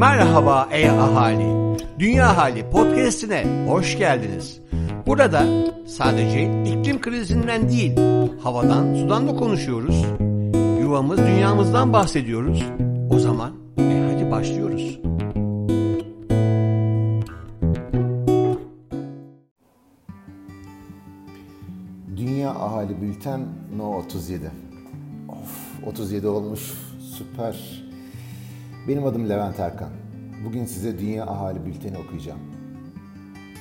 Merhaba ey ahali. Dünya Hali podcast'ine hoş geldiniz. Burada sadece iklim krizinden değil, havadan, sudan da konuşuyoruz. Yuvamız, dünyamızdan bahsediyoruz. O zaman e hadi başlıyoruz. Dünya Ahali Bülten No 37. Of 37 olmuş süper. Benim adım Levent Erkan. Bugün size Dünya Ahali Bülteni okuyacağım.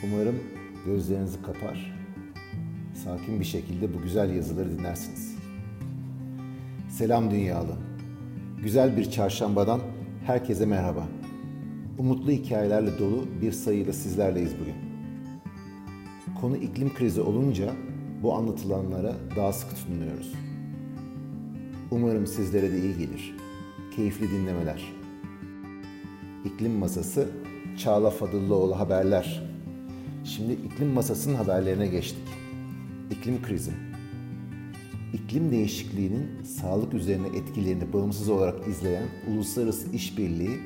Umarım gözlerinizi kapar, sakin bir şekilde bu güzel yazıları dinlersiniz. Selam dünyalı. Güzel bir çarşambadan herkese merhaba. Umutlu hikayelerle dolu bir sayıyla sizlerleyiz bugün. Konu iklim krizi olunca bu anlatılanlara daha sıkı tutunuyoruz. Umarım sizlere de iyi gelir. Keyifli dinlemeler. İklim Masası Çağla Fadıllıoğlu Haberler. Şimdi iklim masasının haberlerine geçtik. İklim krizi. İklim değişikliğinin sağlık üzerine etkilerini bağımsız olarak izleyen Uluslararası İşbirliği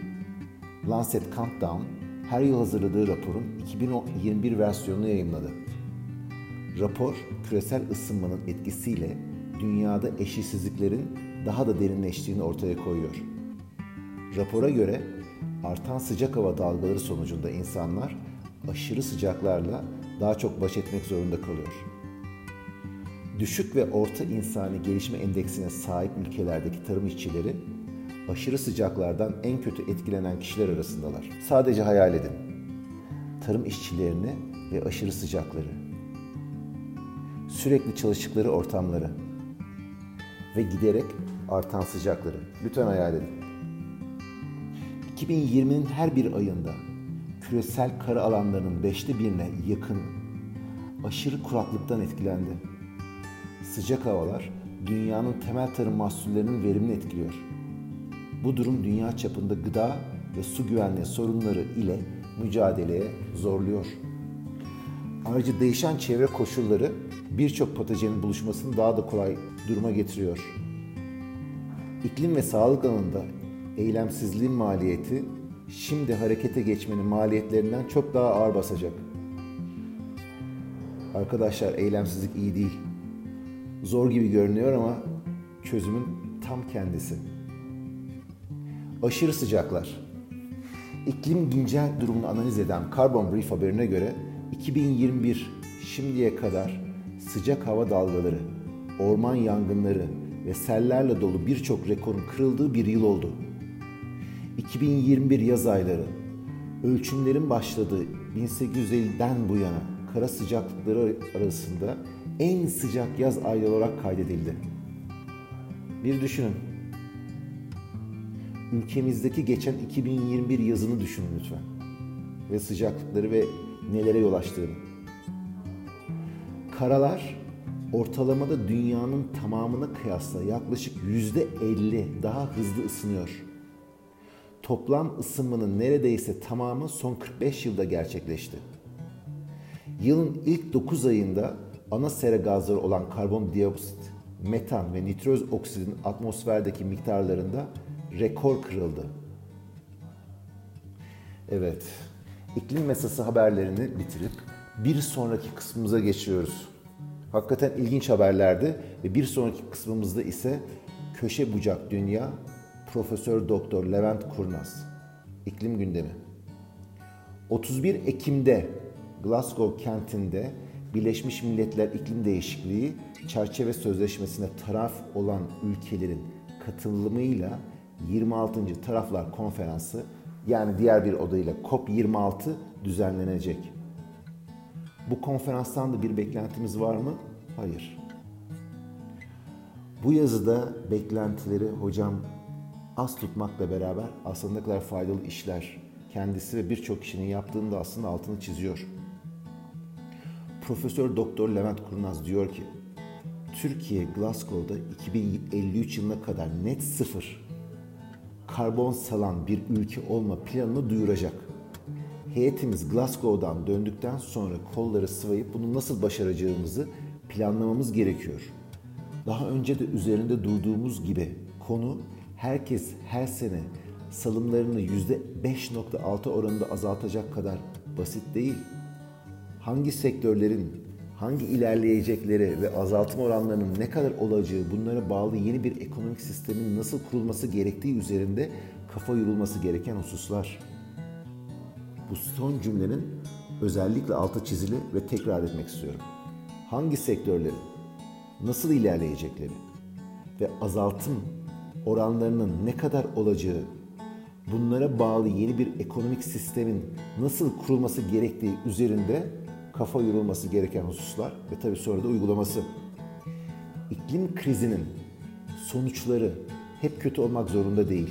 Lancet Countdown her yıl hazırladığı raporun 2021 versiyonunu yayımladı. Rapor, küresel ısınmanın etkisiyle dünyada eşitsizliklerin daha da derinleştiğini ortaya koyuyor. Rapora göre artan sıcak hava dalgaları sonucunda insanlar aşırı sıcaklarla daha çok baş etmek zorunda kalıyor. Düşük ve orta insani gelişme endeksine sahip ülkelerdeki tarım işçileri aşırı sıcaklardan en kötü etkilenen kişiler arasındalar. Sadece hayal edin. Tarım işçilerini ve aşırı sıcakları. Sürekli çalıştıkları ortamları ve giderek artan sıcakları. Lütfen hayal edin. 2020'nin her bir ayında küresel kara alanlarının beşte birine yakın aşırı kuraklıktan etkilendi. Sıcak havalar dünyanın temel tarım mahsullerinin verimini etkiliyor. Bu durum dünya çapında gıda ve su güvenliği sorunları ile mücadeleye zorluyor. Ayrıca değişen çevre koşulları birçok patojenin buluşmasını daha da kolay duruma getiriyor. İklim ve sağlık alanında eylemsizliğin maliyeti şimdi harekete geçmenin maliyetlerinden çok daha ağır basacak. Arkadaşlar eylemsizlik iyi değil. Zor gibi görünüyor ama çözümün tam kendisi. Aşırı sıcaklar. İklim güncel durumunu analiz eden Carbon Brief haberine göre 2021 şimdiye kadar sıcak hava dalgaları, orman yangınları ve sellerle dolu birçok rekorun kırıldığı bir yıl oldu. 2021 yaz ayları ölçümlerin başladığı 1850'den bu yana kara sıcaklıkları arasında en sıcak yaz ayları olarak kaydedildi. Bir düşünün. Ülkemizdeki geçen 2021 yazını düşünün lütfen. Ve sıcaklıkları ve nelere yol açtığını. Karalar ortalamada dünyanın tamamına kıyasla yaklaşık %50 daha hızlı ısınıyor. Toplam ısınmanın neredeyse tamamı son 45 yılda gerçekleşti. Yılın ilk 9 ayında ana sera gazları olan karbondioksit, metan ve nitroz oksidin atmosferdeki miktarlarında rekor kırıldı. Evet, iklim mesası haberlerini bitirip bir sonraki kısmımıza geçiyoruz. Hakikaten ilginç haberlerdi ve bir sonraki kısmımızda ise köşe bucak dünya Profesör Doktor Levent Kurnaz. İklim gündemi. 31 Ekim'de Glasgow kentinde Birleşmiş Milletler İklim Değişikliği Çerçeve Sözleşmesi'ne taraf olan ülkelerin katılımıyla 26. Taraflar Konferansı yani diğer bir adıyla COP26 düzenlenecek. Bu konferanstan da bir beklentimiz var mı? Hayır. Bu yazıda beklentileri hocam az tutmakla beraber aslında kadar faydalı işler kendisi ve birçok kişinin yaptığını da aslında altını çiziyor. Profesör Doktor Levent Kurnaz diyor ki, Türkiye Glasgow'da 2053 yılına kadar net sıfır karbon salan bir ülke olma planını duyuracak. Heyetimiz Glasgow'dan döndükten sonra kolları sıvayıp bunu nasıl başaracağımızı planlamamız gerekiyor. Daha önce de üzerinde durduğumuz gibi konu herkes her sene salımlarını %5.6 oranında azaltacak kadar basit değil. Hangi sektörlerin hangi ilerleyecekleri ve azaltım oranlarının ne kadar olacağı bunlara bağlı yeni bir ekonomik sistemin nasıl kurulması gerektiği üzerinde kafa yorulması gereken hususlar. Bu son cümlenin özellikle altı çizili ve tekrar etmek istiyorum. Hangi sektörlerin nasıl ilerleyecekleri ve azaltım oranlarının ne kadar olacağı bunlara bağlı yeni bir ekonomik sistemin nasıl kurulması gerektiği üzerinde kafa yorulması gereken hususlar ve tabii sonra da uygulaması. İklim krizinin sonuçları hep kötü olmak zorunda değil.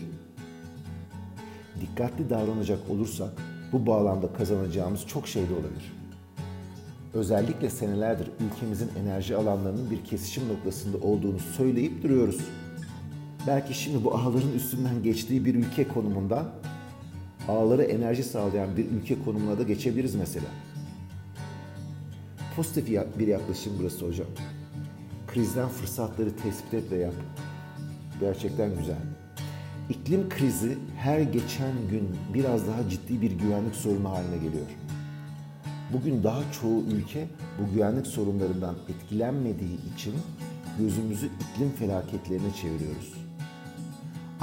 Dikkatli davranacak olursak bu bağlamda kazanacağımız çok şey de olabilir. Özellikle senelerdir ülkemizin enerji alanlarının bir kesişim noktasında olduğunu söyleyip duruyoruz. Belki şimdi bu ağların üstünden geçtiği bir ülke konumundan ağlara enerji sağlayan bir ülke konumuna da geçebiliriz mesela. Pozitif bir yaklaşım burası hocam. Krizden fırsatları tespit et ve yap. Gerçekten güzel. İklim krizi her geçen gün biraz daha ciddi bir güvenlik sorunu haline geliyor. Bugün daha çoğu ülke bu güvenlik sorunlarından etkilenmediği için gözümüzü iklim felaketlerine çeviriyoruz.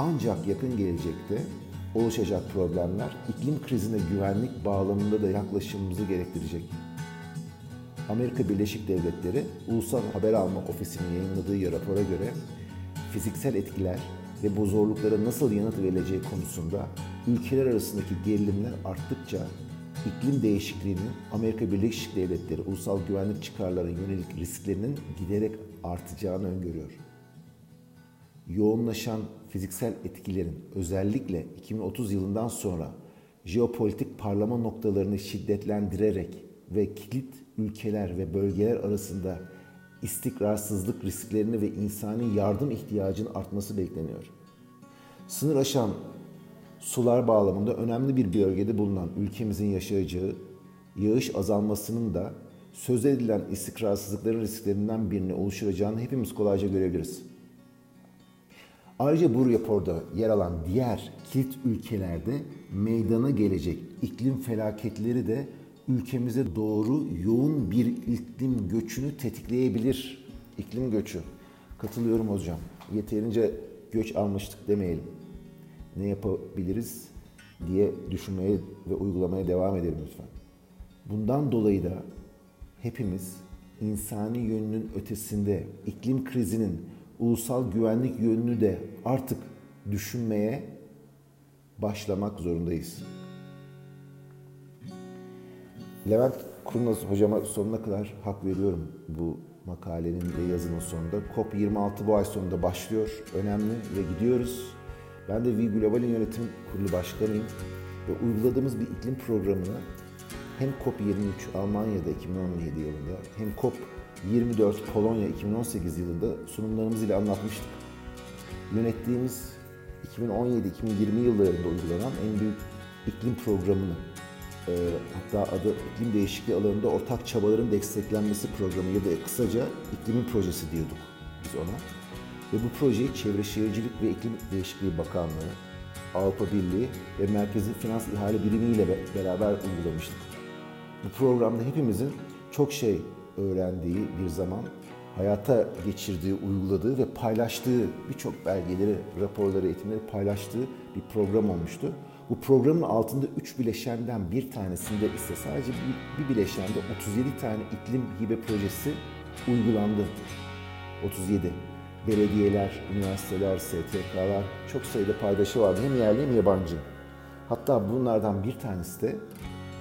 Ancak yakın gelecekte oluşacak problemler iklim krizine güvenlik bağlamında da yaklaşımımızı gerektirecek. Amerika Birleşik Devletleri Ulusal Haber Alma Ofisi'nin yayınladığı rapora göre fiziksel etkiler ve bu zorluklara nasıl yanıt verileceği konusunda ülkeler arasındaki gerilimler arttıkça iklim değişikliğinin Amerika Birleşik Devletleri ulusal güvenlik çıkarlarına yönelik risklerinin giderek artacağını öngörüyor. Yoğunlaşan fiziksel etkilerin özellikle 2030 yılından sonra jeopolitik parlama noktalarını şiddetlendirerek ve kilit ülkeler ve bölgeler arasında istikrarsızlık risklerini ve insani yardım ihtiyacının artması bekleniyor. Sınır aşan sular bağlamında önemli bir bölgede bulunan ülkemizin yaşayacağı yağış azalmasının da söz edilen istikrarsızlıkların risklerinden birini oluşturacağını hepimiz kolayca görebiliriz. Ayrıca bu raporda yer alan diğer kilit ülkelerde meydana gelecek iklim felaketleri de ülkemize doğru yoğun bir iklim göçünü tetikleyebilir. İklim göçü. Katılıyorum hocam. Yeterince göç almıştık demeyelim. Ne yapabiliriz diye düşünmeye ve uygulamaya devam edelim lütfen. Bundan dolayı da hepimiz insani yönünün ötesinde iklim krizinin ulusal güvenlik yönünü de artık düşünmeye başlamak zorundayız. Levent Kurnaz hocama sonuna kadar hak veriyorum bu makalenin ve yazının sonunda. COP26 bu ay sonunda başlıyor. Önemli ve gidiyoruz. Ben de V Global'in yönetim kurulu başkanıyım ve uyguladığımız bir iklim programını hem COP23 Almanya'da 2017 yılında hem COP24 Polonya 2018 yılında sunumlarımız ile anlatmıştık. Yönettiğimiz 2017-2020 yıllarında uygulanan en büyük iklim programını e, hatta adı iklim değişikliği alanında ortak çabaların desteklenmesi programı ya da kısaca iklimin projesi diyorduk biz ona. Ve bu projeyi Çevre Şehircilik ve İklim Değişikliği Bakanlığı, Avrupa Birliği ve Merkezi Finans İhale Birimi ile beraber uygulamıştık. Bu programda hepimizin çok şey öğrendiği bir zaman hayata geçirdiği, uyguladığı ve paylaştığı birçok belgeleri, raporları, eğitimleri paylaştığı bir program olmuştu. Bu programın altında 3 bileşenden bir tanesinde ise sadece bir, bir bileşende 37 tane iklim hibe projesi uygulandı. 37. Belediyeler, üniversiteler, STK'lar çok sayıda paydaşı vardı. Hem yerli hem yabancı. Hatta bunlardan bir tanesi de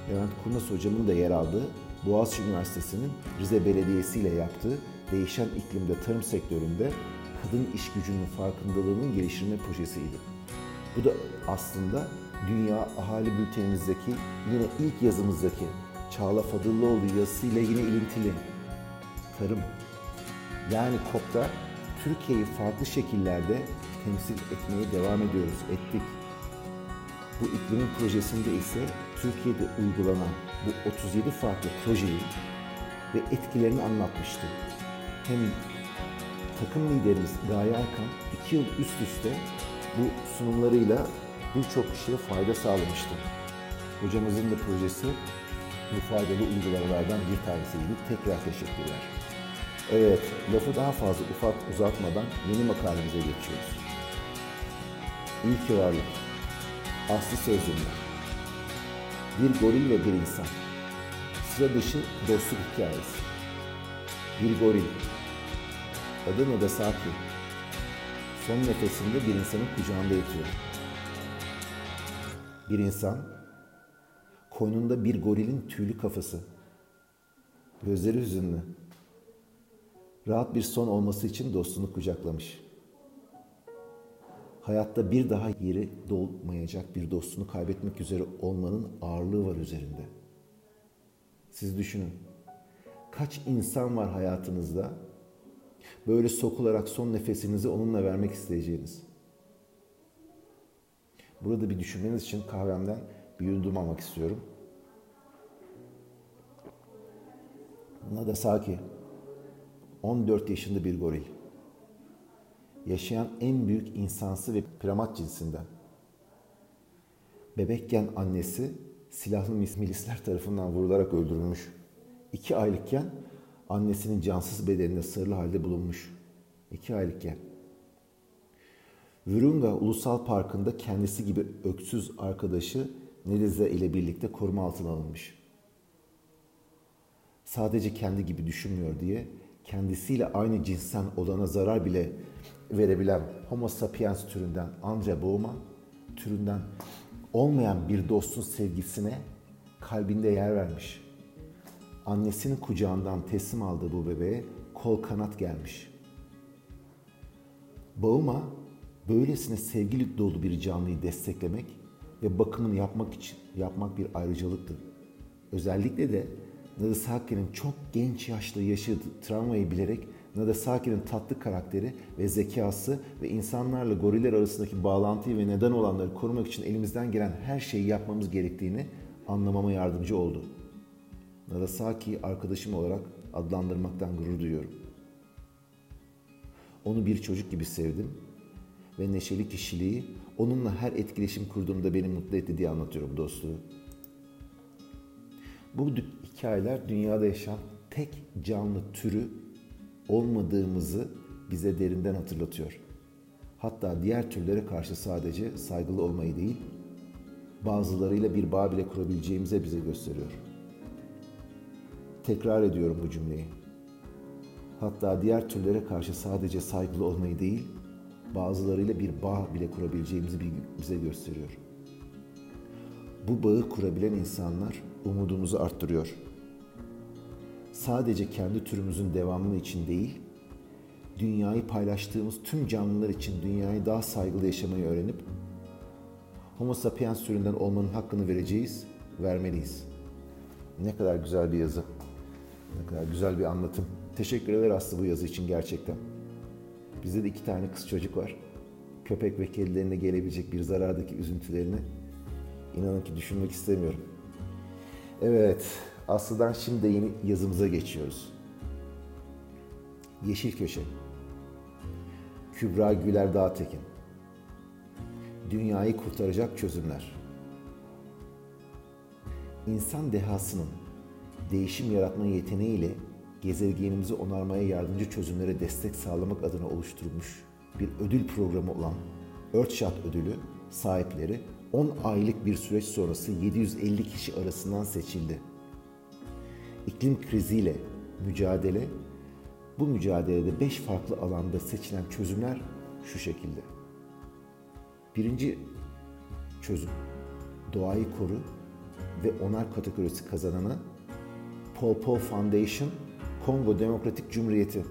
Levent Kurnaz hocamın da yer aldığı Boğaziçi Üniversitesi'nin Rize Belediyesi ile yaptığı değişen iklimde tarım sektöründe kadın iş gücünün farkındalığının geliştirme projesiydi. Bu da aslında Dünya Ahali Bültenimizdeki yine ilk yazımızdaki Çağla Fadıllıoğlu yazısıyla yine ilintili. Tarım. Yani COP'ta Türkiye'yi farklı şekillerde temsil etmeye devam ediyoruz, ettik. Bu iklimin projesinde ise Türkiye'de uygulanan bu 37 farklı projeyi ve etkilerini anlatmıştı. Hem takım liderimiz Gaye Erkan iki yıl üst üste bu sunumlarıyla birçok kişiye fayda sağlamıştı. Hocamızın da projesi bu faydalı uygulamalardan bir tanesiydi. Tekrar teşekkürler. Evet, lafı daha fazla ufak uzatmadan yeni makalemize geçiyoruz. İyi ki varlık. Aslı sözlüğünde. Bir goril ve bir insan. Sıra dışı dostluk hikayesi. Bir goril. Adı Nagasaki. Son nefesinde bir insanın kucağında yatıyor. Bir insan, koynunda bir gorilin tüylü kafası. Gözleri hüzünlü. Rahat bir son olması için dostunu kucaklamış. Hayatta bir daha yeri dolmayacak bir dostunu kaybetmek üzere olmanın ağırlığı var üzerinde. Siz düşünün. Kaç insan var hayatınızda böyle sokularak son nefesinizi onunla vermek isteyeceğiniz? Burada bir düşünmeniz için kahvemden bir yudum almak istiyorum. Nagasaki 14 yaşında bir goril. Yaşayan en büyük insansı ve primat cinsinden. Bebekken annesi silahlı milisler tarafından vurularak öldürülmüş. İki aylıkken annesinin cansız bedenine sarılı halde bulunmuş. İki aylıkken. Virunga Ulusal Parkı'nda kendisi gibi öksüz arkadaşı Nelize ile birlikte koruma altına alınmış. Sadece kendi gibi düşünmüyor diye kendisiyle aynı cinsten olana zarar bile verebilen Homo sapiens türünden Andre Boğma türünden olmayan bir dostun sevgisine kalbinde yer vermiş. Annesinin kucağından teslim aldığı bu bebeğe kol kanat gelmiş. Boğma böylesine sevgili dolu bir canlıyı desteklemek ve bakımını yapmak için yapmak bir ayrıcalıktı. Özellikle de Nadasaki'nin çok genç yaşta yaşadığı travmayı bilerek Nadasaki'nin tatlı karakteri ve zekası ve insanlarla goriller arasındaki bağlantıyı ve neden olanları korumak için elimizden gelen her şeyi yapmamız gerektiğini anlamama yardımcı oldu. Nadasaki'yi arkadaşım olarak adlandırmaktan gurur duyuyorum. Onu bir çocuk gibi sevdim ve neşeli kişiliği onunla her etkileşim kurduğumda beni mutlu etti diye anlatıyorum dostluğu. Bu hikayeler dünyada yaşayan tek canlı türü olmadığımızı bize derinden hatırlatıyor. Hatta diğer türlere karşı sadece saygılı olmayı değil, bazılarıyla bir bağ bile kurabileceğimize bize gösteriyor. Tekrar ediyorum bu cümleyi. Hatta diğer türlere karşı sadece saygılı olmayı değil, bazılarıyla bir bağ bile kurabileceğimizi bize gösteriyor. Bu bağı kurabilen insanlar umudumuzu arttırıyor. Sadece kendi türümüzün devamını için değil, dünyayı paylaştığımız tüm canlılar için dünyayı daha saygılı yaşamayı öğrenip Homo sapiens türünden olmanın hakkını vereceğiz, vermeliyiz. Ne kadar güzel bir yazı. Ne kadar güzel bir anlatım. Teşekkür eder Aslı bu yazı için gerçekten. Bizde de iki tane kız çocuk var. Köpek ve kedilerine gelebilecek bir zarardaki üzüntülerini inanın ki düşünmek istemiyorum. Evet, Aslı'dan şimdi yeni yazımıza geçiyoruz. Yeşil Köşe Kübra Güler Dağtekin Dünyayı kurtaracak çözümler İnsan dehasının değişim yaratma yeteneğiyle gezegenimizi onarmaya yardımcı çözümlere destek sağlamak adına oluşturulmuş bir ödül programı olan Earthshot ödülü sahipleri 10 aylık bir süreç sonrası 750 kişi arasından seçildi. İklim kriziyle mücadele, bu mücadelede 5 farklı alanda seçilen çözümler şu şekilde. Birinci çözüm, doğayı koru ve onar kategorisi kazanana Paul Paul Foundation Kongo Demokratik Cumhuriyeti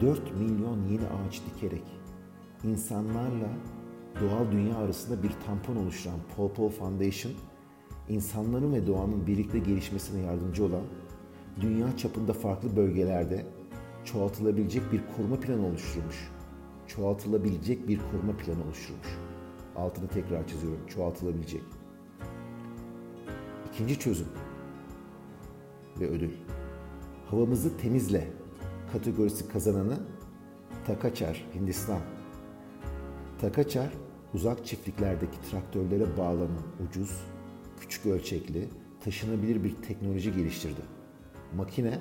4 milyon yeni ağaç dikerek insanlarla doğal dünya arasında bir tampon oluşturan Paul Paul Foundation, insanların ve doğanın birlikte gelişmesine yardımcı olan, dünya çapında farklı bölgelerde çoğaltılabilecek bir koruma planı oluşturmuş. Çoğaltılabilecek bir koruma planı oluşturmuş. Altını tekrar çiziyorum. Çoğaltılabilecek. İkinci çözüm ve ödül. Havamızı temizle kategorisi kazananı Takaçar, Hindistan. Takaçar, uzak çiftliklerdeki traktörlere bağlanan ucuz, küçük ölçekli, taşınabilir bir teknoloji geliştirdi. Makine,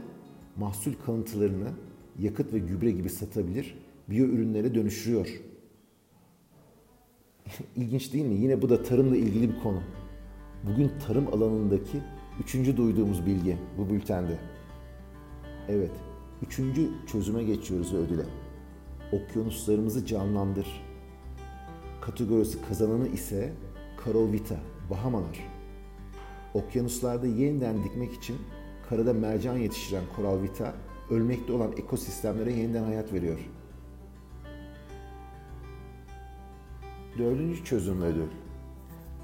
mahsul kalıntılarını yakıt ve gübre gibi satabilir, biyo ürünlere dönüştürüyor. İlginç değil mi? Yine bu da tarımla ilgili bir konu. Bugün tarım alanındaki üçüncü duyduğumuz bilgi bu bültende. Evet, üçüncü çözüme geçiyoruz ödüle. Okyanuslarımızı canlandır. Kategorisi kazananı ise Karovita, Bahamalar. Okyanuslarda yeniden dikmek için karada mercan yetiştiren Coral Vita, ölmekte olan ekosistemlere yeniden hayat veriyor. Dördüncü çözüm ödül.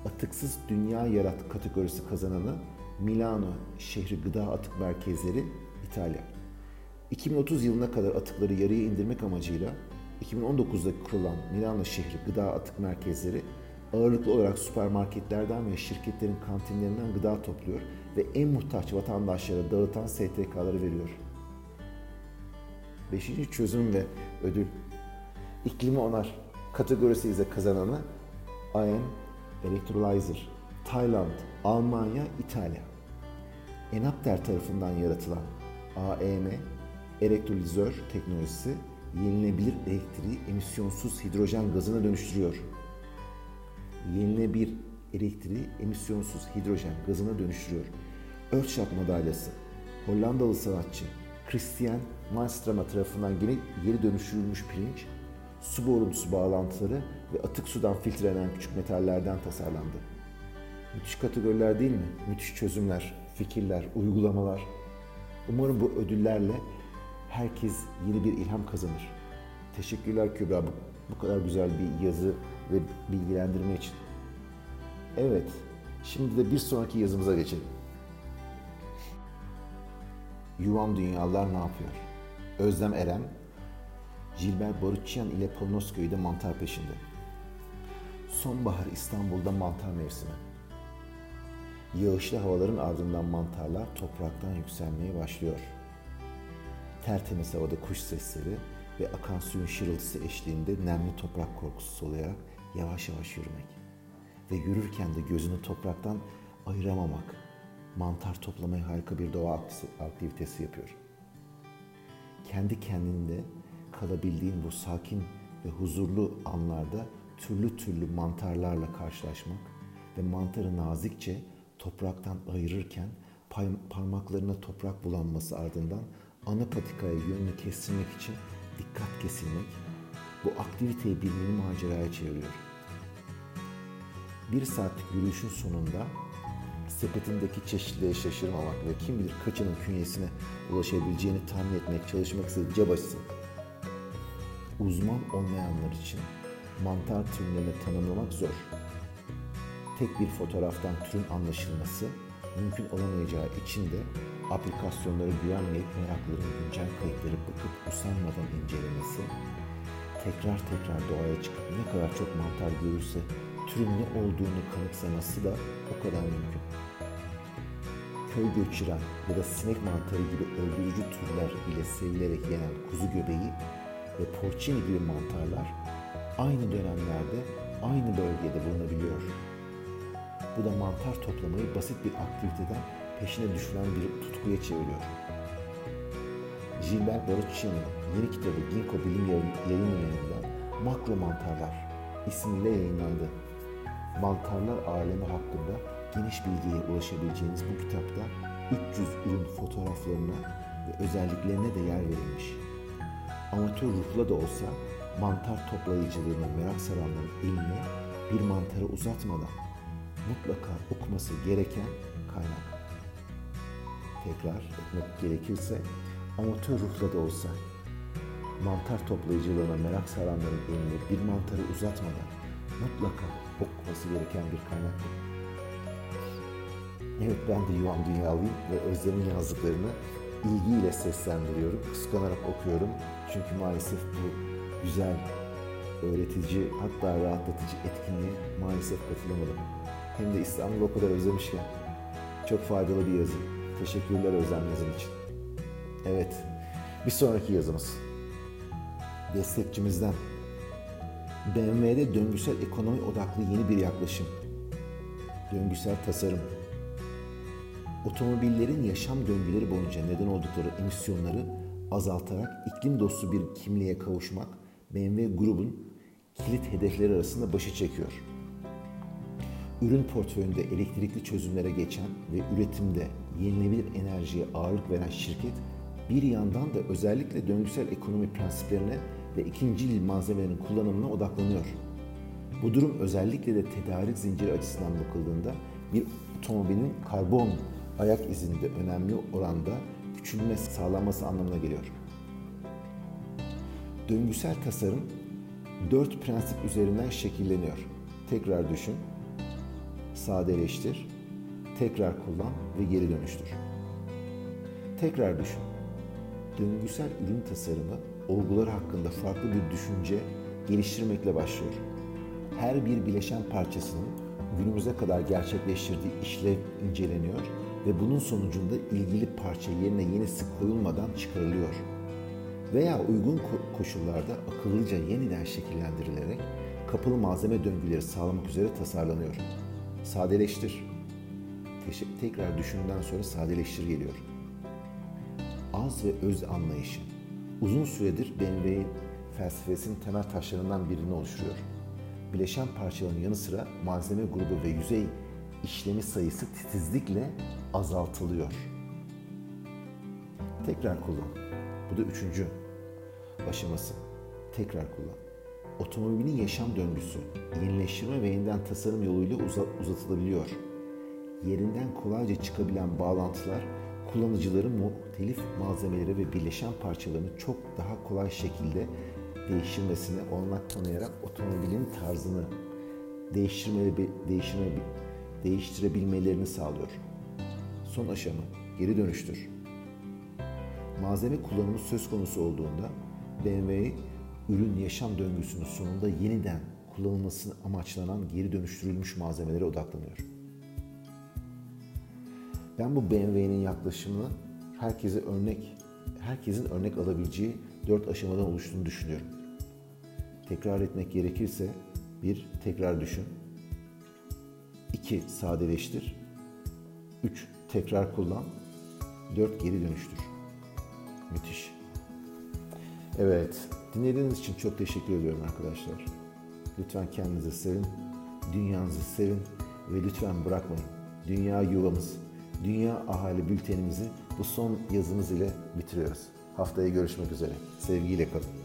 Atıksız Dünya Yarat kategorisi kazananı Milano şehri gıda atık merkezleri İtalya. 2030 yılına kadar atıkları yarıya indirmek amacıyla 2019'da kurulan Milano şehri gıda atık merkezleri ağırlıklı olarak süpermarketlerden ve şirketlerin kantinlerinden gıda topluyor ve en muhtaç vatandaşlara dağıtan STK'ları veriyor. Beşinci çözüm ve ödül iklimi onar kategorisi ise kazananı IM Electrolyzer, Tayland, Almanya, İtalya. Enapter tarafından yaratılan AEM elektrolizör teknolojisi yenilebilir elektriği emisyonsuz hidrojen gazına dönüştürüyor. Yenilebilir elektriği emisyonsuz hidrojen gazına dönüştürüyor. Earthshot madalyası Hollandalı sanatçı Christian Malmström tarafından geri, geri dönüştürülmüş pirinç, su borumsu bağlantıları ve atık sudan filtrelenen küçük metallerden tasarlandı. Müthiş kategoriler değil mi? Müthiş çözümler, fikirler, uygulamalar. Umarım bu ödüllerle herkes yeni bir ilham kazanır. Teşekkürler Kübra bu kadar güzel bir yazı ve bilgilendirme için. Evet, şimdi de bir sonraki yazımıza geçelim. Yuvam Dünyalar ne yapıyor? Özlem Eren, Gilbert Boruccian ile Polonezköy'de mantar peşinde. Sonbahar İstanbul'da mantar mevsimi. Yağışlı havaların ardından mantarlar topraktan yükselmeye başlıyor. Tertemiz havada kuş sesleri ve akan suyun şırıltısı eşliğinde nemli toprak korkusu soluyarak yavaş yavaş yürümek. Ve yürürken de gözünü topraktan ayıramamak. Mantar toplamaya harika bir doğa aktivitesi yapıyor. Kendi kendinde kalabildiğin bu sakin ve huzurlu anlarda türlü türlü mantarlarla karşılaşmak ve mantarı nazikçe topraktan ayırırken parmaklarına toprak bulanması ardından ana patikaya yönünü kestirmek için dikkat kesilmek bu aktiviteyi bir mini maceraya çeviriyor. Bir saatlik yürüyüşün sonunda sepetindeki çeşitliğe şaşırmamak ve kim bilir kaçının künyesine ulaşabileceğini tahmin etmek çalışmak ise cabası. Uzman olmayanlar için mantar türlerini tanımlamak zor. Tek bir fotoğraftan türün anlaşılması mümkün olamayacağı için de aplikasyonlara güvenmeyip merakların güncel kayıtları bakıp usanmadan incelemesi, tekrar tekrar doğaya çıkıp ne kadar çok mantar görürse türün ne olduğunu kanıksaması da o kadar mümkün. Köy göçüren ya da sinek mantarı gibi öldürücü türler ile sevilerek yenen kuzu göbeği ve porcini gibi mantarlar aynı dönemlerde aynı bölgede bulunabiliyor. Bu da mantar toplamayı basit bir aktiviteden peşine düşülen bir tutkuya çeviriyor. Gilbert Baruchini yeni kitabı Ginkgo Bilim Yayın Yayınında Makro Mantarlar ismiyle yayınlandı. Mantarlar alemi hakkında geniş bilgiye ulaşabileceğiniz bu kitapta 300 ürün fotoğraflarına ve özelliklerine de yer verilmiş. Amatör ruhla da olsa mantar toplayıcılığına merak saranların eline bir mantarı uzatmadan mutlaka okuması gereken kaynak. Tekrar etmek gerekirse amatör ruhla da olsa mantar toplayıcılığına merak saranların eline bir mantarı uzatmadan mutlaka okuması gereken bir kaynaktır. Evet ben de Yuvan Dünyalıyım ve Özlem'in yazdıklarını ilgiyle seslendiriyorum. Kıskanarak okuyorum. Çünkü maalesef bu güzel, öğretici hatta rahatlatıcı etkinliğe maalesef katılamadım. Hem de İstanbul'u o kadar özlemişken. Çok faydalı bir yazı. Teşekkürler Özlem yazın için. Evet, bir sonraki yazımız. Destekçimizden BMW'de döngüsel ekonomi odaklı yeni bir yaklaşım. Döngüsel tasarım. Otomobillerin yaşam döngüleri boyunca neden oldukları emisyonları azaltarak iklim dostu bir kimliğe kavuşmak BMW grubun kilit hedefleri arasında başı çekiyor. Ürün portföyünde elektrikli çözümlere geçen ve üretimde yenilebilir enerjiye ağırlık veren şirket bir yandan da özellikle döngüsel ekonomi prensiplerine ve ikinci yıl malzemelerin kullanımına odaklanıyor. Bu durum özellikle de tedarik zinciri açısından bakıldığında bir otomobilin karbon ayak izinde önemli oranda küçülme sağlanması anlamına geliyor. Döngüsel tasarım dört prensip üzerinden şekilleniyor. Tekrar düşün, sadeleştir, tekrar kullan ve geri dönüştür. Tekrar düşün. Döngüsel ürün tasarımı olgular hakkında farklı bir düşünce geliştirmekle başlıyor. Her bir bileşen parçasının günümüze kadar gerçekleştirdiği işlev inceleniyor ve bunun sonucunda ilgili parça yerine yenisi koyulmadan çıkarılıyor. Veya uygun koşullarda akıllıca yeniden şekillendirilerek kapalı malzeme döngüleri sağlamak üzere tasarlanıyor. Sadeleştir. Tekrar düşünden sonra sadeleştir geliyor. Az ve öz anlayışı. Uzun süredir BMW'nin felsefesinin temel taşlarından birini oluşturuyor. Bileşen parçaların yanı sıra malzeme grubu ve yüzey işlemi sayısı titizlikle azaltılıyor. Tekrar kullan. Bu da üçüncü aşaması. Tekrar kullan. Otomobilin yaşam döngüsü yenileştirme ve yeniden tasarım yoluyla uzatılabiliyor. Yerinden kolayca çıkabilen bağlantılar kullanıcıların muhtelif malzemeleri ve birleşen parçalarını çok daha kolay şekilde değiştirmesine olanak tanıyarak otomobilin tarzını değiştirme, değiştirebilmelerini sağlıyor. Son aşama geri dönüştür. Malzeme kullanımı söz konusu olduğunda BMW ürün yaşam döngüsünün sonunda yeniden kullanılmasını amaçlanan geri dönüştürülmüş malzemelere odaklanıyor. Ben bu BMW'nin yaklaşımını herkese örnek, herkesin örnek alabileceği dört aşamadan oluştuğunu düşünüyorum. Tekrar etmek gerekirse bir tekrar düşün. iki sadeleştir. Üç tekrar kullan. Dört geri dönüştür. Müthiş. Evet, dinlediğiniz için çok teşekkür ediyorum arkadaşlar. Lütfen kendinizi sevin, dünyanızı sevin ve lütfen bırakmayın. Dünya yuvamız, Dünya Ahali Bültenimizi bu son yazımız ile bitiriyoruz. Haftaya görüşmek üzere. Sevgiyle kalın.